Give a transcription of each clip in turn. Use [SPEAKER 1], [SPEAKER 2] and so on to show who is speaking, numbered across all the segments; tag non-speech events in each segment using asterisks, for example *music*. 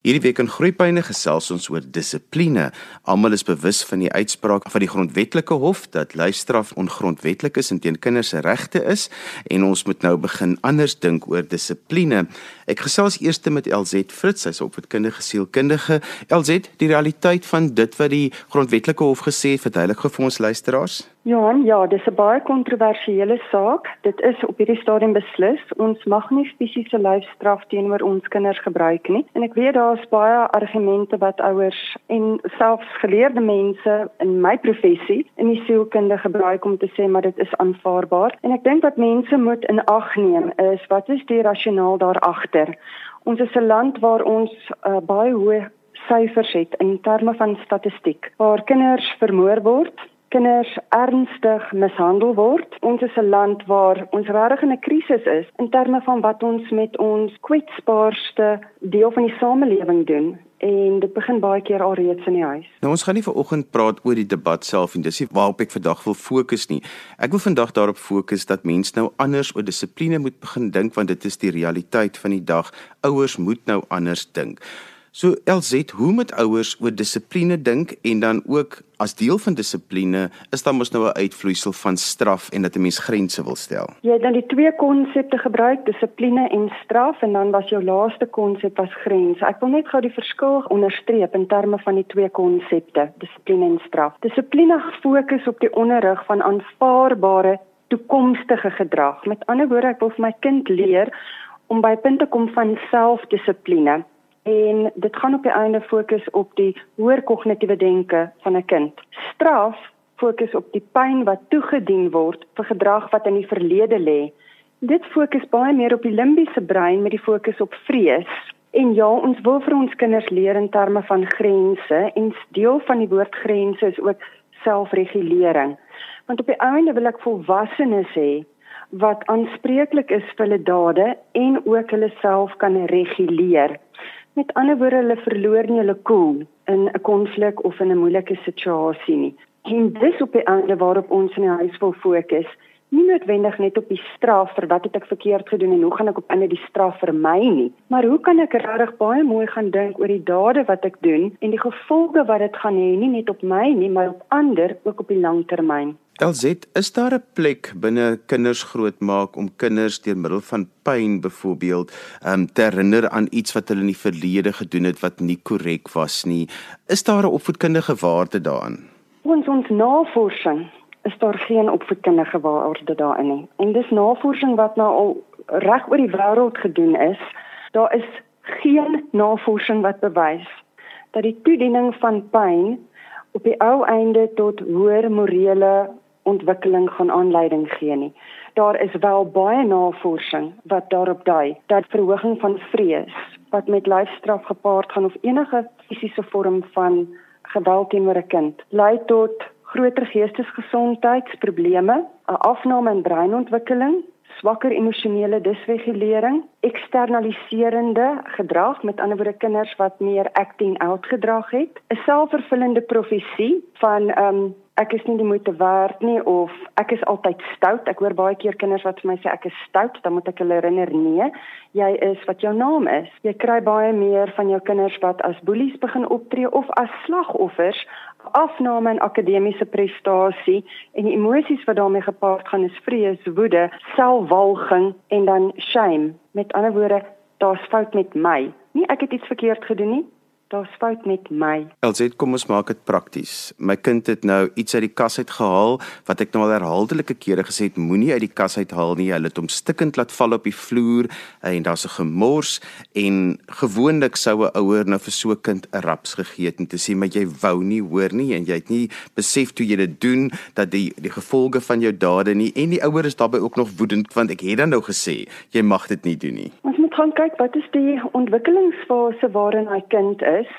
[SPEAKER 1] Hierdie week in Groepyne gesels ons oor dissipline. Almal is bewus van die uitspraak van die grondwetlike hof dat lyfstraf ongrondwetlik is en teen kinders se regte is en ons moet nou begin anders dink oor dissipline. Ek gesels eers met LZ Fritz, sy's opvoedkundige sielkundige. LZ, die realiteit van dit wat die grondwetlike hof gesê het, verduidelik vir ons luisteraars.
[SPEAKER 2] Johan, ja, dis 'n baie kontroversiële saak. Dit is op hierdie stadium beslis ons mag nie fisiese lyfstraf teenoor ons kinders gebruik nie. En ek weet daar's baie argumente wat ouers en selfs geleerde mense in my professie in die sielkunde gebruik om te sê maar dit is aanvaarbaar. En ek dink wat mense moet in ag neem is wat is die rasionaal daar agter? Ons is 'n land waar ons uh, baie hoë syfers het in terme van statistiek waar kinders vermoor word kinders ernstig mishandel word. Ons is 'n land waar ons regtig in 'n krisis is in terme van wat ons met ons kwetsbaarste deel van die samelewing doen en dit begin baie keer alreeds in die huis.
[SPEAKER 1] Nou ons gaan nie vanoggend praat oor die debat self en dis nie waarop ek vandag wil fokus nie. Ek wil vandag daarop fokus dat mense nou anders oor dissipline moet begin dink want dit is die realiteit van die dag. Ouers moet nou anders dink. So LZ, hoe moet ouers oor dissipline dink en dan ook as deel van dissipline is daar mos nou 'n uitvloeisel van straf en dat 'n mens grense wil stel.
[SPEAKER 2] Jy het dan die twee konsepte gebruik, dissipline en straf en dan was jou laaste konsep was grens. Ek wil net gou die verskil onderstreep in terme van die twee konsepte, dissipline en straf. Dissipline fokus op die onderrig van aanvaarbare toekomstige gedrag. Met ander woorde, ek wil vir my kind leer om by punte kom van selfdissipline en dit gaan op die einde fokus op die hoër kognitiewe denke van 'n kind. Straf fokus op die pyn wat toegedien word vir gedrag wat in die verlede lê. Dit fokus baie meer op die limbiese brein met die fokus op vrees. En ja, ons wil vir ons kinders leer in terme van grense en deel van die woord grense is ook selfregulering. Want op die einde wil ek volwassenes hê wat aanspreeklik is vir hulle dade en ook hulle self kan reguleer. Met ander woorde, hulle verloor nie hulle koel in 'n konflik of in 'n moeilike situasie nie. En dis op die einde waarop ons in die huis wil fokus, nie noodwendig net op die straf vir wat het ek verkeerd gedoen en hoe gaan ek op ander die straf vermy nie, maar hoe kan ek regtig baie mooi gaan dink oor die dade wat ek doen en die gevolge wat dit gaan hê nie net op my nie, maar op ander ook op die lang termyn.
[SPEAKER 1] LZ, is daar 'n plek binne kinders grootmaak om kinders deur middel van pyn byvoorbeeld um, te herinner aan iets wat hulle in die verlede gedoen het wat nie korrek was nie? Is daar 'n opvoedkundige waarde daarin?
[SPEAKER 2] Ons ons navorsing is daar geen opvoedkundige waarde daarin nie. En dis navorsing wat nou al reg oor die wêreld gedoen is. Daar is geen navorsing wat bewys dat die toediening van pyn op die ou einde tot hoër morele ontwikkeling gaan aanleiding gee nie. Daar is wel baie navorsing wat daarop dui dat verhoging van vrees wat met lyfstraf gepaard gaan of enige fisiese vorm van geweld teenoor 'n kind lei tot groter geestesgesondheidsprobleme, 'n afname in breinontwikkeling, swakker emosionele disregulering, eksternaliserende gedrag, met ander woorde kinders wat meer acting out gedrag het, 'n selfvervullende profesie van ehm um, ek is nie die moeite werd nie of ek is altyd stout. Ek hoor baie keer kinders wat vir my sê ek is stout, dan moet ek hulle herinner nee, jy is wat jou naam is. Jy kry baie meer van jou kinders wat as boelies begin optree of as slagoffers afname in akademiese prestasie en die emosies wat daarmee gepaard gaan is vrees, woede, selfwalging en dan shame. Met ander woorde, daar's fout met my. Nie ek het iets verkeerd gedoen nie, daar's fout met my.
[SPEAKER 1] LZ, kom ons maak dit prakties. My kind het nou iets uit die kas uit gehaal wat ek nou al herhaaldelike kere gesê het moenie uit die kas uithaal nie. Hulle het hom stikkend laat val op die vloer en daar's 'n gemors en gewoonlik sou 'n ouer nou vir so 'n kind 'n raps gegee het en te sê maar jy wou nie hoor nie en jy het nie besef toe jy dit doen dat die die gevolge van jou dade nie en die ouer is daarbey ook nog woedend want ek het dan nou gesê jy mag dit nie doen nie.
[SPEAKER 2] Ons moet gaan kyk wat is die ontwikkelingsfase waarin hy kind is is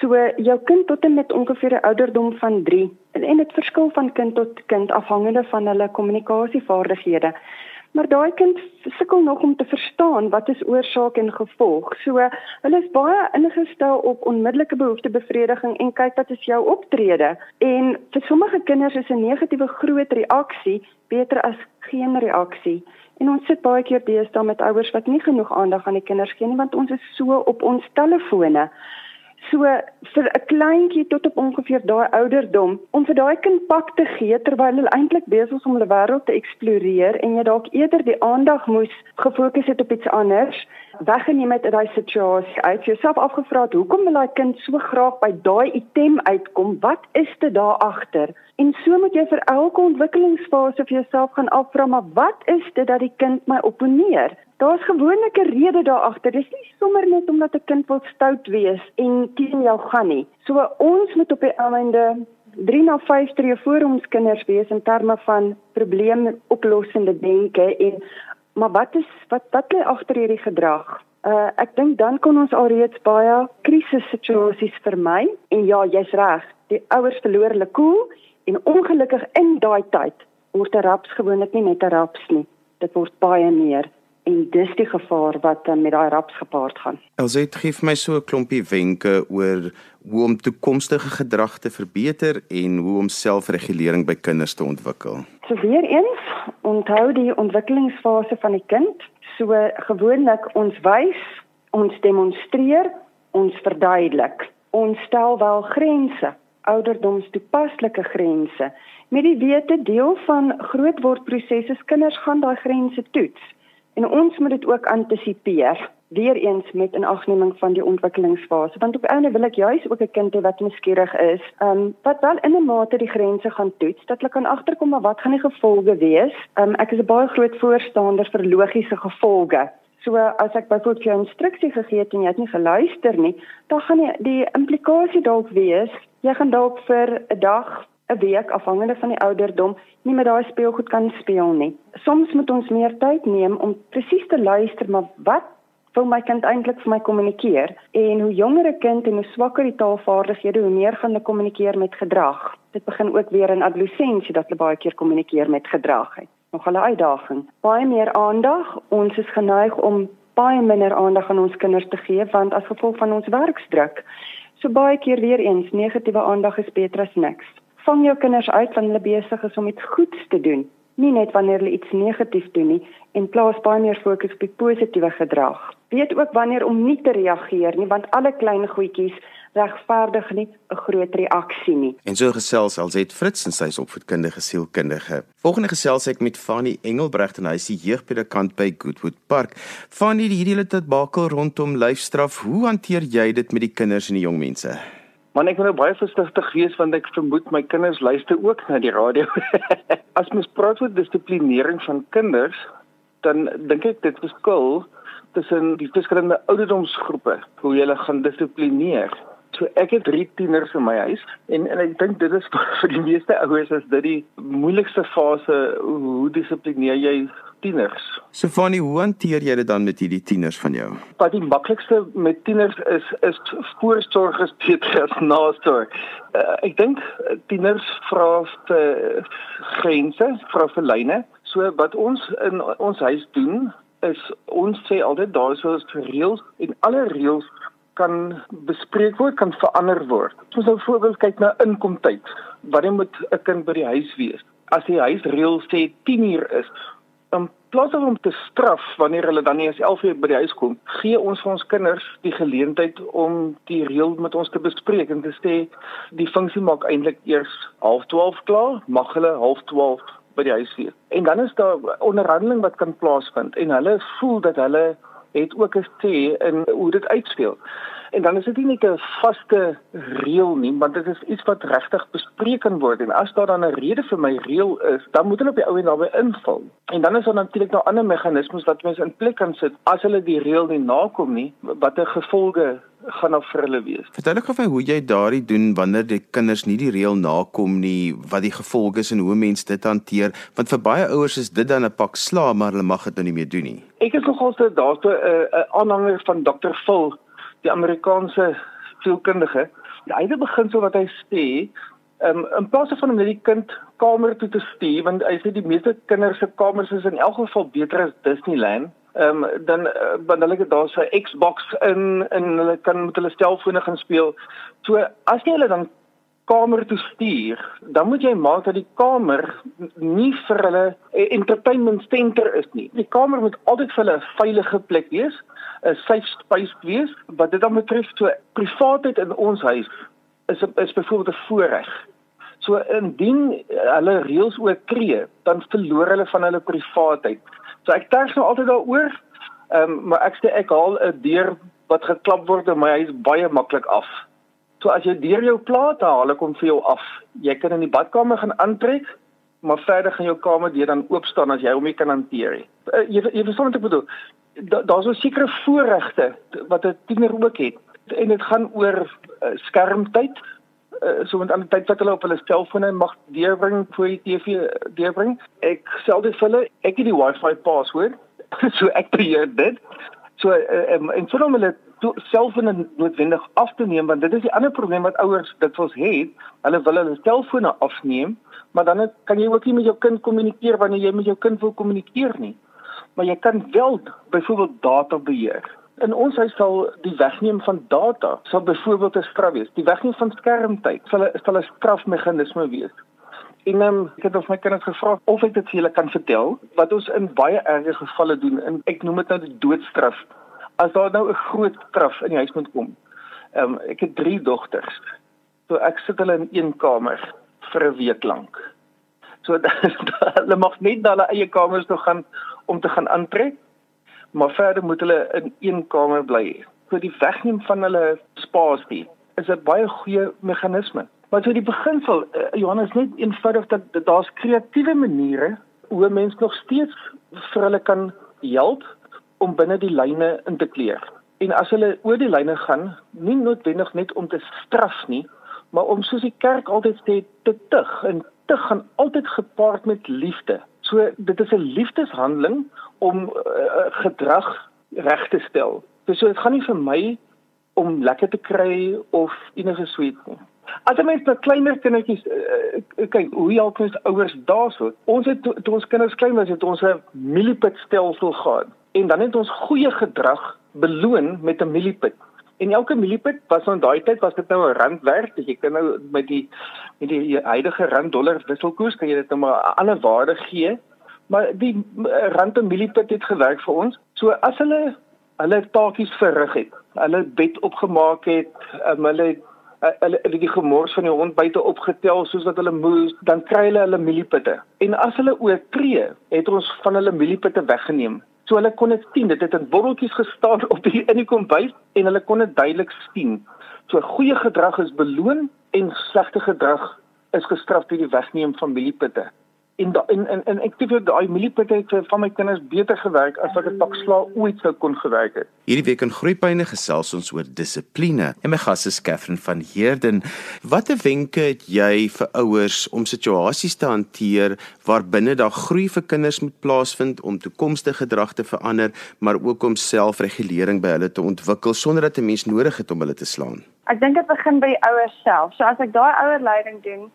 [SPEAKER 2] so jou kind tot en met ongeveer 'n ouderdom van 3 en, en dit verskil van kind tot kind afhangende van hulle kommunikasievaardighede. Maar daai kind sukkel nog om te verstaan wat is oorsaak en gevolg. So hulle is baie ingestel op onmiddellike behoeftebevrediging en kyk wat is jou optrede. En vir sommige kinders is 'n negatiewe groot reaksie beter as geen reaksie. En ons sit baie keer deesdae met ouers wat nie genoeg aandag aan die kinders gee nie want ons is so op ons telefone. So vir 'n kleintjie tot op ongeveer daai ouderdom om vir daai kind pak te gee terwyl hulle eintlik besig is om hulle wêreld te eksploreer en jy dalk eerder die aandag moes gefokus het op iets anders, weggeneem het uit daai situasie. Uit jouself afgevra het hoekom wil daai kind so graag by daai item uitkom? Wat is dit daar agter? En so moet jy vir elke ontwikkelingsfase vir jouself gaan afvra, maar wat is dit dat die kind my opponeer? Daar's gewoonlik 'n rede daar agter. Dis nie sommer net omdat 'n kind wil stout wees en teen jou gaan nie. So ons moet op die einde 3 na 5 tree voor ons kinders wees in terme van probleemoplossende denke en maar wat is wat wat lê agter hierdie gedrag? Uh ek dink dan kon ons alreeds baie krisissituasies vermy en ja, jy's reg. Die ouers verloor hulle koel cool, en ongelukkig in daai tyd word 'n raps gewoonlik nie net 'n raps nie. Dit word baie meer en dis die gevaar wat uh, met daai raps gepaard gaan.
[SPEAKER 1] Elsit gee my so 'n klompie wenke oor hoe om toekomstige gedrag te verbeter en hoe om selfregulering by kinders te ontwikkel.
[SPEAKER 2] So weer eens, onthou die ontwikkelingsfase van die kind. So gewoonlik ons wys, ons demonstreer, ons verduidelik. Ons stel wel grense, ouderdomstoepaslike grense. Met die wete deel van grootwordprosesse, kinders gaan daai grense toets. En ons moet dit ook antisipeer weer eens met 'n agneming van die ontwikkelingsfase want op einde wil ek juis ook 'n kind hê wat nuuskierig is, ehm um, wat wel in 'n mate die grense gaan toets dat hulle kan agterkom maar wat gaan die gevolge wees? Ehm um, ek is 'n baie groot voorstander vir logiese gevolge. So as ek byvoorbeeld jou instruksie gegee het en jy het nie geluister nie, dan gaan die, die implikasie dalk wees jy gaan dalk vir 'n dag 'n week afhangende van die ouderdom nie met daai speelgoed kan speel nie. Soms moet ons meer tyd neem om presies te luister maar wat wil my kind eintlik vir my kommunikeer? En hoe jonger 'n kind en hoe swakker die taalvaardighede, hoe meer gaan hulle kommunikeer met gedrag. Dit begin ook weer in adolessensie dat hulle baie keer kommunikeer met gedrag. Nog 'n uitdaging. Baie meer aandag. Ons is geneig om baie minder aandag aan ons kinders te gee want as gevolg van ons werksdruk. So baie keer weer eens negatiewe aandag is beter as niks vang jou kinders uit wanneer hulle besig is om iets goeds te doen, nie net wanneer hulle iets negatief doen nie en plaas baie meer fokus op die positiewe gedrag. Weet ook wanneer om nie te reageer nie want alle klein goedjies regverdig nie 'n groot reaksie nie.
[SPEAKER 1] En so gesels Alzet Fritz en sy is opvoedkundige sielkundige. Volgende gesels ek met Fanny Engelbregt en hy is die jeugpedagog by Goodwood Park. Fanny, hierdie hele tyd bakel rondom lyfstraf, hoe hanteer jy dit met die kinders en die jong mense?
[SPEAKER 3] Maar ek moet nou baie versigtig wees want ek vermoed my kinders luister ook na die radio. *laughs* As mens praat oor dissiplinering van kinders, dan dink ek dit verskil tussen die verskillende ouderdomsgroepe hoe jy hulle gaan dissiplineer. So ek het drie tieners in my huis en en ek dink dit is *laughs* vir die meeste ouers is dit die moeilikste fase hoe dissiplineer jy tieners.
[SPEAKER 1] So Fanny, hoe hanteer jy dit dan met hierdie tieners van jou?
[SPEAKER 3] Wat die maklikste met tieners is is voorsorg is beter as nasorg. Uh, ek dink tieners vra vir grense, vra vir lyne. So wat ons in ons huis doen is ons sê altyd daar is ons reëls en alle reëls kan bespreek word, kan verander word. Ons sal voorbeeld kyk na inkomtyd. Wanneer moet 'n kind by die huis wees? As die huisreël sê 10 uur is, in plaas om te straf wanneer hulle dan nie eens 11 uur by die huis kom, gee ons vir ons kinders die geleentheid om die reël met ons te bespreek en te sê die funksie maak eintlik eers 11:30 klaar, mag hulle 11:30 by die huis wees. En dan is daar onderhandeling wat kan plaasvind en hulle voel dat hulle het ook 'n sê in hoe dit uitspeel. En dan is dit nie net 'n vaste reël nie, maar dit is iets wat regtig bespreek kan word en as daar dan 'n rede vir my reël is, dan moet hulle op die ou en daarbey invul. En dan is daar natuurlik nog ander meganismes wat mense in plek kan sit as hulle die reël nie nakom nie, watter gevolge gaan af vir hulle wees.
[SPEAKER 1] Vertel ek gou hoe jy daardie doen wanneer die kinders nie die reël nakom nie, wat die gevolge is en hoe mense dit hanteer, want vir baie ouers is dit dan 'n pak slaag, maar hulle mag dit nou nie meer doen nie.
[SPEAKER 3] Ek is nogal so daarso 'n uh, 'n aanhanger van Dr. Phil die Amerikaanse sielkundige. Die eie beginsel wat hy sê, um, in plaas van om net die kind kamer toe te stuur, want hy sê die meeste kinders se kamers is in elk geval beter as Disneyland. Ehm um, dan uh, want hulle het daar so 'n Xbox in en hulle kan met hulle selfone gaan speel. So as jy hulle dan kamer toe stuur, dan moet jy maak dat die kamer nie vir hulle 'n entertainment center is nie. Die kamer moet altyd vir hulle 'n veilige plek wees, 'n safe space wees. Wat dit dan betref, so privaatheid in ons huis is is byvoorbeeld 'n voorreg. So indien hulle reëls oortree, dan verloor hulle van hulle privaatheid. So ek terg nou altyd daaroor. Ehm um, maar ek sê ek haal 'n deur wat geklap word in my huis baie maklik af. So as jy deur jou plaat haal, kom vir jou af. Jy kan in die badkamer gaan aantrek, maar verder gaan jou kamer deur dan oop staan as jy hom nie kan hanteer nie. Uh, jy jy verstaan wat ek bedoel. Daar's da so sekere voorregte wat 'n tiener ook het en dit gaan oor uh, skermtyd. Uh, so met aan die tyd wat hulle op hulle selfone mag deurbring voor die TV deurbring. Ek sel dit vir hulle, ek het die Wi-Fi password. *laughs* so ek beheer dit. So uh, um, en vir hom hulle selfone noodwendig af te neem want dit is die ander probleem wat ouers dit ons het. Hulle wil hulle selfone afneem, maar dan kan jy ook nie met jou kind kommunikeer wanneer jy met jou kind wil kommunikeer nie. Maar jy kan wel byvoorbeeld data beheer. In ons huis sal die wegneem van data sal byvoorbeeld 'n straf wees. Die wegneem van skermtyd sal 'n sal 'n strafmeganisme wees. En um, ek het of my kinders gevra of ek dit vir julle kan vertel wat ons in baie erge gevalle doen en ek noem dit nou die doodstraf. As daar nou 'n groot straf in die huis moet kom. Ehm um, ek het 3 dogters. So ek sit hulle in een kamer vir 'n week lank. So *laughs* hulle mag net na hulle eie kamers toe gaan om te gaan aantrek, maar verder moet hulle in een kamer bly. So die wegneem van hulle spasie is 'n baie goeie meganisme. Maar so die beginsel uh, Johannes net eenvoudig dat, dat daar's kreatiewe maniere hoe mense nog steeds vir hulle kan help om binne die lyne in te kleer. En as hulle oor die lyne gaan, nie noodwendig net om te straf nie, maar om soos die kerk altyd sê te tug en te gaan altyd gepaard met liefde. So dit is 'n liefdeshandeling om uh, gedrag reg te stel. So dit gaan nie vir my om lekker te kry of enige sweet nie. As jy mens na kleiner kindertjies uh, kyk, hoe help ons ouers daarso? Ons het toe to ons kinders klein was, het ons 'n millipit stelsel gehad. En dan het ons goeie gedrag beloon met 'n millipit. En elke millipit was aan daai tyd was dit nou 'n rand werd. Jy kan nou met die met die huidige rand dollar wisselkoers kan jy dit nou maar 'n ander waarde gee. Maar die rand en millipit het gewerk vir ons. So as hulle hulle taakies verrig het, hulle bed opgemaak het, um, hulle Eh, hulle hulle die gemors van die hond buite opgetel soos wat hulle moes, dan kry hulle hulle mieliepitte. En as hulle oortree, het ons van hulle mieliepitte weggeneem. So hulle kon dit sien, dit het in botteltjies gestaan op die in die kombuis en hulle kon dit duidelik sien. So goeie gedrag is beloon en slegte gedrag is gestraf deur die wegneem van mieliepitte en da, en en, en ek dink daai mieliepitte het vir van my kinders beter gewerk as wat 'n pak sla ooit sou kon gewerk het.
[SPEAKER 1] Hierdie week in Groepyne gesels ons oor dissipline. En my gas is Katherine van Heerden. Watter wenke het jy vir ouers om situasies te hanteer waarbinne daar groei vir kinders moet plaasvind om toekomstige gedrag te verander, maar ook om selfregulering by hulle te ontwikkel sonder dat 'n mens nodig het om hulle te slaan?
[SPEAKER 4] Ek dink dit begin by die ouers self. So as ek daai ouerleiding doen,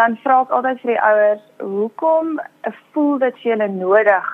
[SPEAKER 4] dan vra ek altyd vir die ouers, hoekom voel dit julle nodig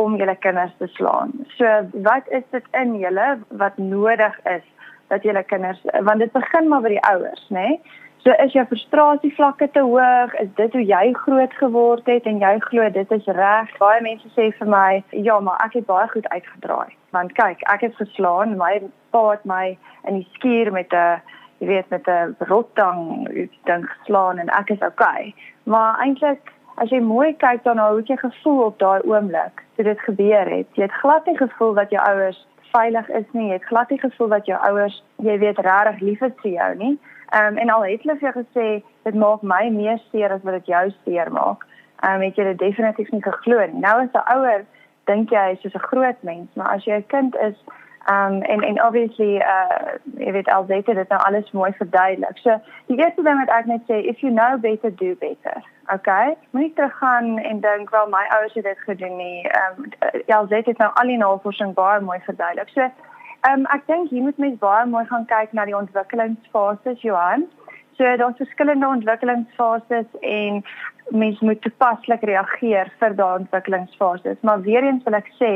[SPEAKER 4] om julle kinders te slaan? So wat is dit in julle wat nodig is dat julle kinders want dit begin maar by die ouers, nê? Nee? So is jou frustrasie vlakke te hoog? Is dit hoe jy groot geword het en jy glo dit is reg? Baie mense sê vir my, ja, maar ek het baie goed uitgedraai. Want kyk, ek het geslaan, my pa het my in die skuur met 'n jy weet met 'n rottang ding geslaan en ek is okay. Maar eintlik as jy mooi kyk dan hoe jy gevoel op daai oomblik toe dit gebeur het? Jy het glad nie gevoel dat jou ouers veilig is nie. Jy het glad nie gevoel dat jou ouers, jy weet, regtig lief is vir jou nie. Ehm um, en al het hulle vir jou gesê dit maak my meer seer as wat dit jou seer maak. Ehm um, het jy dit definitief nie geglo nie. Nou as 'n ouer dink jy hy's soos 'n groot mens, maar as jy 'n kind is Um en en obviously uh jy weet alsite dit nou alles mooi verduidelik. So die eerste ding wat ek net sê, if you know better do better. Okay? Moenie teruggaan en dink wel my ouers het dit gedoen nie. Um ja, alsite het nou al die navorsing baie mooi verduidelik. So um ek dink jy moet mens baie mooi gaan kyk na die ontwikkelingsfases, Johan. So daar's verskillende ontwikkelingsfases en mens moet toepaslik reageer vir daardie ontwikkelingsfases. Maar weer eens wil ek sê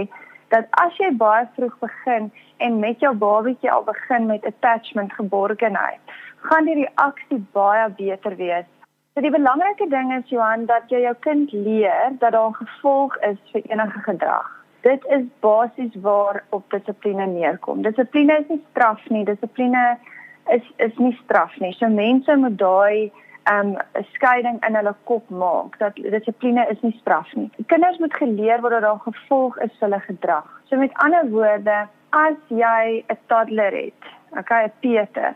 [SPEAKER 4] dat as jy baie vroeg begin en met jou babatjie al begin met attachment geborgenheid, gaan die reaksie baie beter wees. So die belangrike ding is Johan dat jy jou kind leer dat daar 'n gevolg is vir enige gedrag. Dit is basies waar op dissipline neerkom. Dissipline is nie straf nie, dissipline is is nie straf nie. So mense moet daai um 'n skeiding in hulle kop maak dat dissipline is nie straf nie. Kinders moet geleer word dat daar gevolg is vir hulle gedrag. So met ander woorde, as jy 'n toddler het, okay, 'n Peter,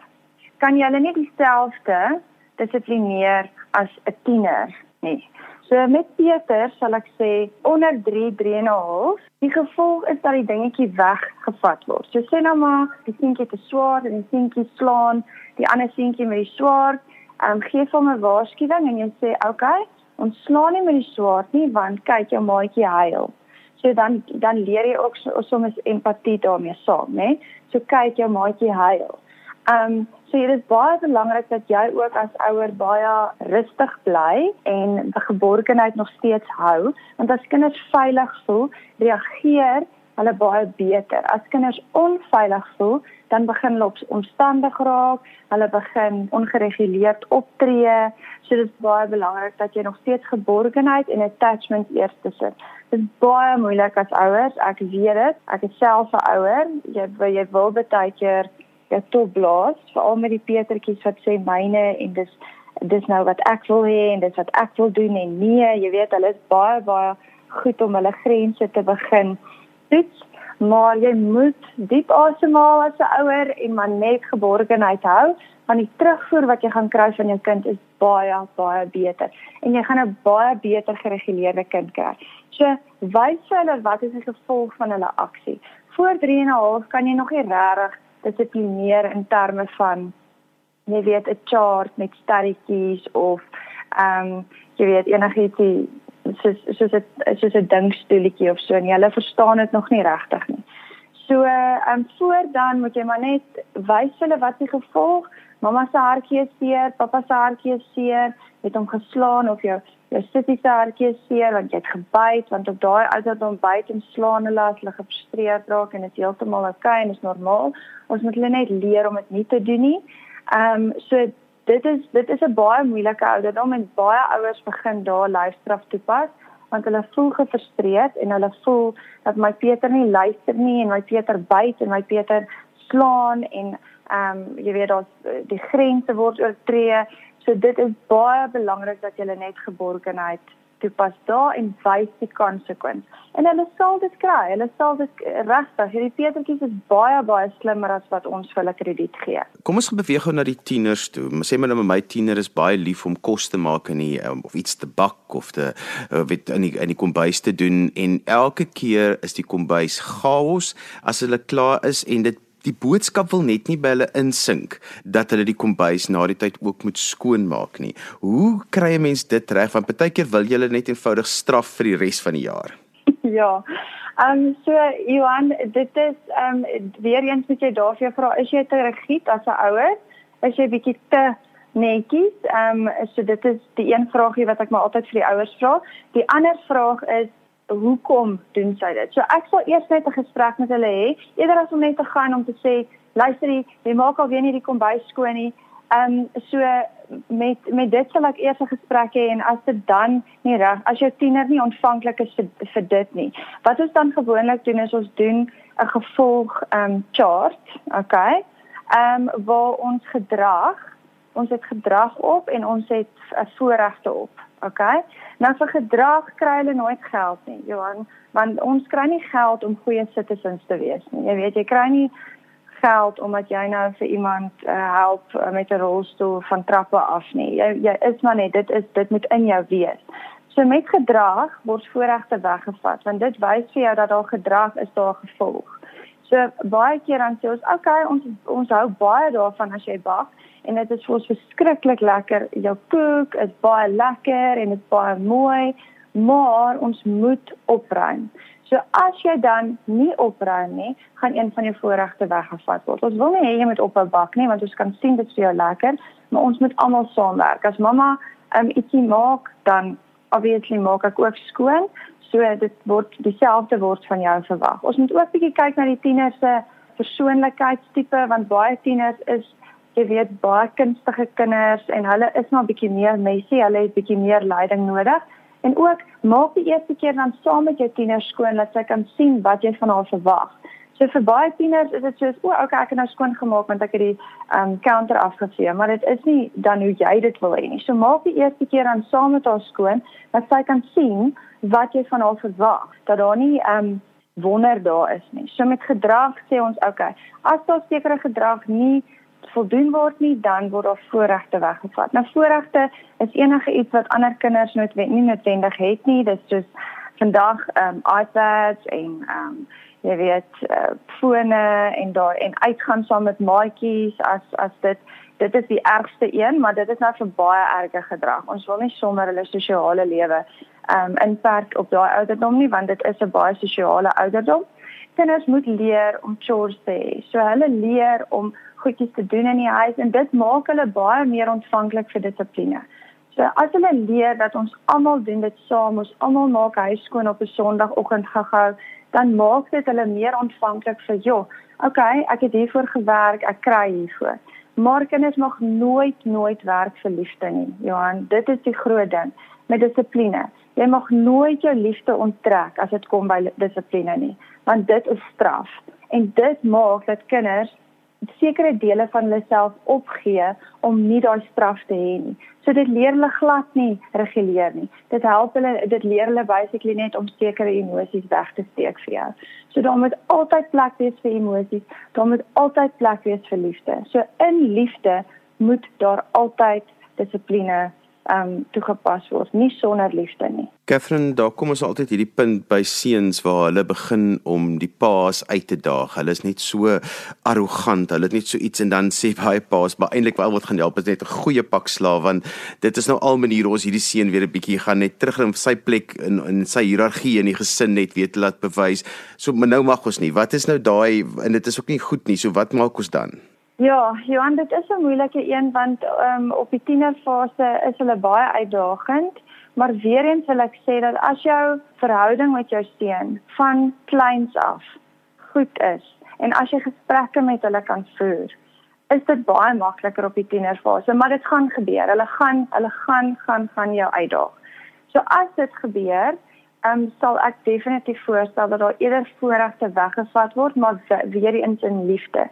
[SPEAKER 4] kan jy hulle nie dieselfde dissiplineer as 'n tiener nie. So met Peter sal ek sê onder 3 3 en 'n half, die gevolg is dat die dingetjie weggevat word. So sê nou maar die seentjie te swaar en die seentjie slaan die ander seentjie met die swaard um, gee hom 'n waarskuwing en jy sê, "Oké, okay, ons slaan nie met die swaard nie want kyk jou maatjie huil." So dan dan leer jy ook soms empatie daarmee saam, né? So kyk jou maatjie huil. Um so dit is baie belangrik dat jy ook as ouer baie rustig bly en geborgenheid nog steeds hou, want as kinders veilig voel, reageer hulle baie beter. As kinders onveilig voel, dan begin hulle omstandig raak, hulle begin ongereguleerd optree. So dit is baie belangrik dat jy nog steeds geborgenheid en attachment eers sit. Dit is baie moeilik as ouers, ek weet dit. Ek is self 'n ouer. Jy jy wil baie keer jy top blaas, veral met die Petertjies wat sê myne en dis dis nou wat ek wil hê en dis wat ek wil doen en nee, jy weet hulle is baie baie goed om hulle grense te begin toets, maar jy moet diep asemhaal as 'n ouer en maar net geborgenheid hou want die terugvoer wat jy gaan kry van jou kind is baie baie beter en jy gaan 'n baie beter gereguleerde kind kry. So wys vir hulle wat is die gevolg van hulle aksie. Voor 3 en 'n half kan jy nog nie regtig dissiplineer in terme van jy weet 'n chart met sterretjies of ehm um, jy weet enigiets soos soos 'n soos 'n dinkstoeltjie of so en jy verstaan dit nog nie regtig nie. So ehm um, voor dan moet jy maar net wys hulle wat die gevolg. Mamma se hartjie is seer, pappa se hartjie is seer, het hom geslaan of jou jou sussie se hartjie is seer want jy het gebyt want op daai ouderdom byt en slaan hulle as hulle gefrustreerd raak en dit is heeltemal oukei okay, en is normaal. Ons moet hulle net leer om dit nie te doen nie. Ehm um, so dit is dit is 'n baie moeilike ouderdom en baie ouers begin daar lyfstraf toepas want hulle voel gefrustreerd en hulle voel dat my Peter nie luister nie en my Peter byt en my Peter slaan en ehm um, jy weet daar's die grense word oortree. So dit is baie belangrik dat jy net geborgenheid toepas daar en wys die konsekwens. En hulle sal dit kry. Hulle sal dit regtig. Hierdie Petertjies is baie baie slimmer as wat ons vir hulle krediet gee.
[SPEAKER 1] Kom ons beweeg gou na die tieners toe. Sê maar nou my tiener is baie lief om kos te maak en nie um, of iets te bak of te uh, weet in die in die kombuis te doen en elke keer is die kombuis chaos as hulle klaar is en dit die boodskap wil net nie by hulle insink dat hulle die kombuis na die tyd ook moet skoonmaak nie. Hoe kry 'n mens dit reg? Want baie keer wil jy hulle net eenvoudig straf vir die res van die jaar. *laughs*
[SPEAKER 4] Ja. Ehm um, so Johan, dit is ehm um, weer eens moet jy daarvoor vra, is jy te rigied as 'n ouer? Is jy bietjie te netjies? Ehm um, so dit is die een vraagie wat ek maar altyd vir die ouers vra. Die ander vraag is hoekom doen sy dit? So ek sal eers net 'n gesprek met hulle hê, eerder as om net te gaan om te sê, luister jy, jy maak al weer nie die kombuis skoon nie. Ehm um, so met met dit sal ek eers 'n gesprek hê en as dit dan nie reg as jou tiener nie ontvanklik is vir, vir dit nie. Wat ons dan gewoonlik doen is ons doen 'n gevolg ehm um, chart, okay? Ehm um, waar ons gedrag, ons het gedrag op en ons het 'n voorregte op. Okay. Nou vir gedrag kry hulle nooit geld nie, Johan, want ons kry nie geld om goeie citizens te wees nie. Jy weet, jy kry nie geld omdat jy nou vir iemand uh, help uh, met 'n rolstoel van trappe af nie. Jy jy is maar net dit is dit moet in jou wees. So met gedrag word voorregte weggevat want dit wys vir jou dat daar gedrag is daar gevolg. So baie keer dan sê ons, okay, ons ons hou baie daarvan as jy bak en dit is vir ons verskriklik lekker. Jou koek is baie lekker en dit is baie mooi, maar ons moet opruim. So as jy dan nie opruim nie, gaan een van jou voorregte weggevat word. Ons wil nie hê jy moet ophou bak nie, want ons kan sien dit is vir jou lekker, maar ons moet almal saamwerk. As mamma um, ietsie maak, dan obviously maak ek ook skoon. So dit word dieselfde word van jou verwag. Ons moet ook bietjie kyk na die tieners se persoonlikheidstipe want baie tieners is jy weet baie kunstige kinders en hulle is maar bietjie meer messy, hulle het bietjie meer leiding nodig. En ook maak die eerste keer dan saam met jou tiener skoon dat sy kan sien wat jy van haar verwag. So vir baie tieners is dit soos, o, okay, ek het nou skoon gemaak want ek het die um counter afgevee, maar dit is nie dan hoe jy dit wil hê nie. So maak die eerste keer dan saam met haar skoon dat sy kan sien wat jy van haar verwag. Dat daar nie um wonder daar is nie. So met gedrag sê ons, okay, as daar sekere gedrag nie voldoen word nie, dan word daar voorregte weggevat. Nou voorregte is enige iets wat ander kinders noodwendig nie noodwendig het nie. Dit is vandag ehm um, iPads en ehm um, jy weet uh, fone en daar en uitgaan saam met maatjies as as dit dit is die ergste een, maar dit is nou vir baie erge gedrag. Ons wil nie sommer hulle sosiale lewe ehm um, inperk op daai ouderdom nie, want dit is 'n baie sosiale ouderdom. Kinders moet leer om chores te hê. So hulle leer om goedjies te doen in die huis en dit maak hulle baie meer ontvanklik vir dissipline. So as hulle leer dat ons almal doen dit saam, ons almal maak huis skoon op 'n Sondagoggend gehou, dan maak dit hulle meer ontvanklik vir joh, okay, ek het hiervoor gewerk, ek kry hiervoor. Maar kinders mag nooit nooit werk vir liefde nie. Johan, dit is die groot ding met dissipline. Jy mag nooit jou liefde onttrek as dit kom by dissipline nie, want dit is straf. En dit maak dat kinders sekere dele van hulle self opgee om nie daai straf te hê nie. So dit leer hulle glad nie reguleer nie. Dit help hulle dit leer hulle basically net om sekere emosies weg te steek vir jou. So daar moet altyd plek wees vir emosies. Daar moet altyd plek wees vir liefde. So in liefde moet daar altyd dissipline um toegepas word, nie sonder liefde nie.
[SPEAKER 1] Catherine, daar kom ons altyd hierdie punt by seuns waar hulle begin om die paas uit te daag. Hulle is net so arrogant, hulle het net so iets en dan sê baie paas, maar eintlik wel wat gaan help is net 'n goeie pak slaaf want dit is nou al maniere ons hierdie seun weer 'n bietjie gaan net terug in sy plek in in sy hiërargie in die gesin net weet laat bewys. So nou mag ons nie. Wat is nou daai en dit is ook nie goed nie. So wat maak ons dan?
[SPEAKER 4] Ja, Johan, dit is 'n moeilike een want um, op die tienerfase is hulle baie uitdagend, maar weer eens wil ek sê dat as jou verhouding met jou seun van kleins af goed is en as jy gesprekke met hulle kan voer, is dit baie makliker op die tienerfase, maar dit gaan gebeur. Hulle gaan hulle gaan gaan gaan jou uitdaag. So as dit gebeur, ehm um, sal ek definitief voorstel dat daar eerder voorregte weggevat word, maar weer eens in liefde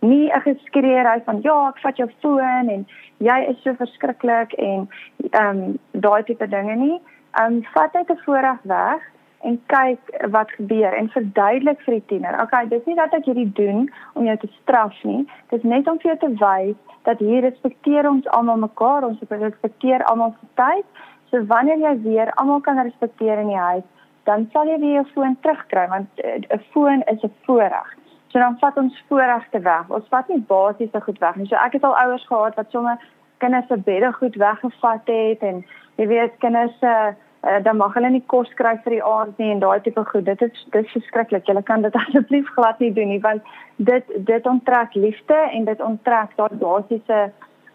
[SPEAKER 4] nie 'n geskreeu van ja, ek vat jou foon en jy is so verskriklik en ehm um, daai tipe dinge nie. Ehm um, vat dit te vooraf weg en kyk wat gebeur en verduidelik vir die tiener. Okay, dis nie dat ek hierdie doen om jou te straf nie. Dis net om vir jou te wys dat hier respekteer ons almal mekaar, ons respekteer almal se tyd. So wanneer jy weer almal kan respekteer in die huis, dan sal jy weer jou foon terugkry want eh, 'n foon is 'n voorreg. So dan vat ons voorregte weg. Ons vat nie basiese goed weg nie. So ek het al ouers gehad wat sommer kinders se bedde goed weggevat het en jy weet kinders se uh, uh, dan mag hulle nie kos kry vir die aand nie en daai tipe goed. Dit is dit is verskriklik. Jy kan dit *laughs* asseblief glad nie doen nie want dit dit onttrek liefde en dit onttrek daai basiese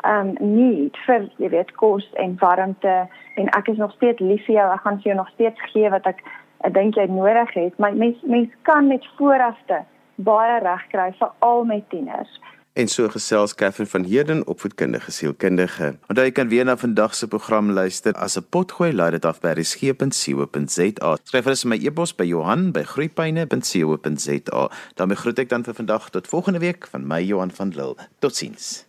[SPEAKER 4] um need vir jy weet kos en warmte en ek is nog steeds lief vir jou. Ek gaan vir jou nog steeds gee wat ek ek dink jy nodig het. Maar mens mens kan met voorregte baie reg kry vir al met tieners.
[SPEAKER 1] En so gesels Catherine van Heerden opvoedkundige sielkundige. Onthou jy kan weer na vandag se program luister as 'n potgooi laai dit af by resgep.co.za. Skryf vir my e-pos by Johan@groeipyne.co.za. daarmee groet ek dan vir vandag tot volgende week van my Johan van Lille. Totsiens.